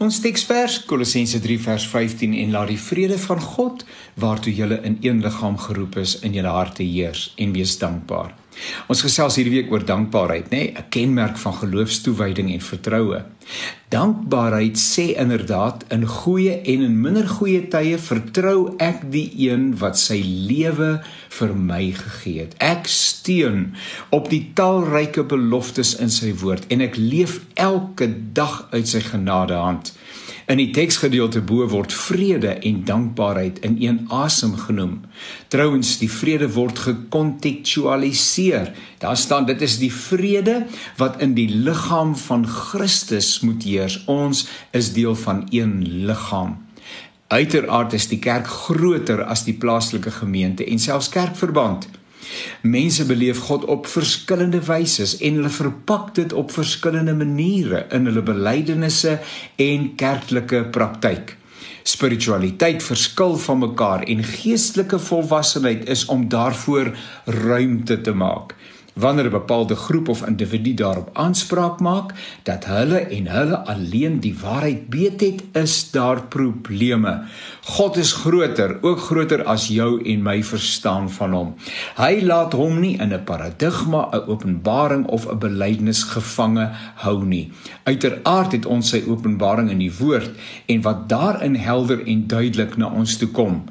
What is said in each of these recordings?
Ons teksvers Kolossense 3 vers 15 en laat die vrede van God waartoe julle in een liggaam geroep is in julle harte heers en wees dankbaar. Ons gesels hierdie week oor dankbaarheid, nê, nee, 'n kenmerk van geloofstoewyding en vertroue. Dankbaarheid sê inderdaad in goeie en in minder goeie tye vertrou ek die een wat sy lewe vir my gegee het. Ek steun op die talryke beloftes in sy woord en ek leef elke dag uit sy genade hand. In die teksgedeelte bo word vrede en dankbaarheid in een asem genoem. Trouwens, die vrede word gekontekstualiseer. Daar staan dit is die vrede wat in die liggaam van Christus moet heers. Ons is deel van een liggaam. Uiteraard is die kerk groter as die plaaslike gemeente en selfs kerkverband. Mense beleef God op verskillende wyse en hulle verpak dit op verskillende maniere in hulle belydenisse en kerklike praktyk. Spiritualiteit verskil van mekaar en geestelike volwassenheid is om daarvoor ruimte te maak wanneer 'n bepaalde groep of individu daarop aanspraak maak dat hulle en hulle alleen die waarheid weet het, is daar probleme. God is groter, ook groter as jou en my verstaan van hom. Hy laat hom nie in 'n paradigma, 'n openbaring of 'n belydenis gevange hou nie. Uiteraard het ons sy openbaring in die woord en wat daarin helder en duidelik na ons toe kom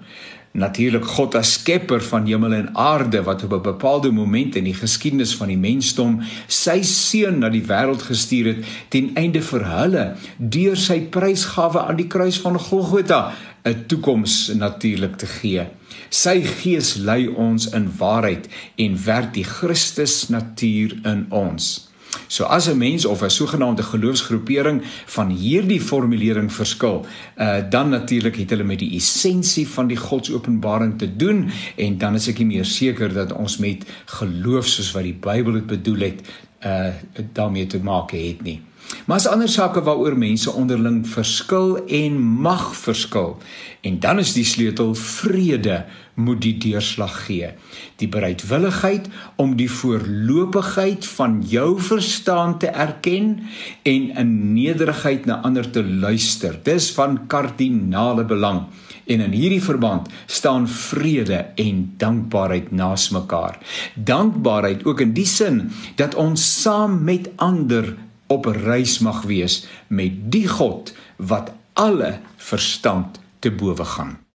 natuurlik God as skepper van hemel en aarde wat op 'n bepaalde moment in die geskiedenis van die mensdom sy seun na die wêreld gestuur het ten einde vir hulle deur sy prysgawe aan die kruis van Golgotha 'n toekoms natuurlik te gee. Sy gees lei ons in waarheid en werk die Christus natuur in ons. So as 'n mens of 'n sogenaamde geloofsgroepering van hierdie formulering verskil, uh, dan natuurlik het hulle met die essensie van die Godsopenbaring te doen en dan is ek nie meer seker dat ons met geloof soos wat die Bybel dit bedoel het, uh daarmee te maak het nie. Maar as ander sake waaroor mense onderling verskil en mag verskil. En dan is die sleutel vrede moet die deurslag gee. Die bereidwilligheid om die voorlopigheid van jou verstaan te erken en in nederigheid na ander te luister. Dis van kardinale belang. En in hierdie verband staan vrede en dankbaarheid naas mekaar. Dankbaarheid ook in die sin dat ons saam met ander op reis mag wees met die God wat alle verstand te bowe gaan.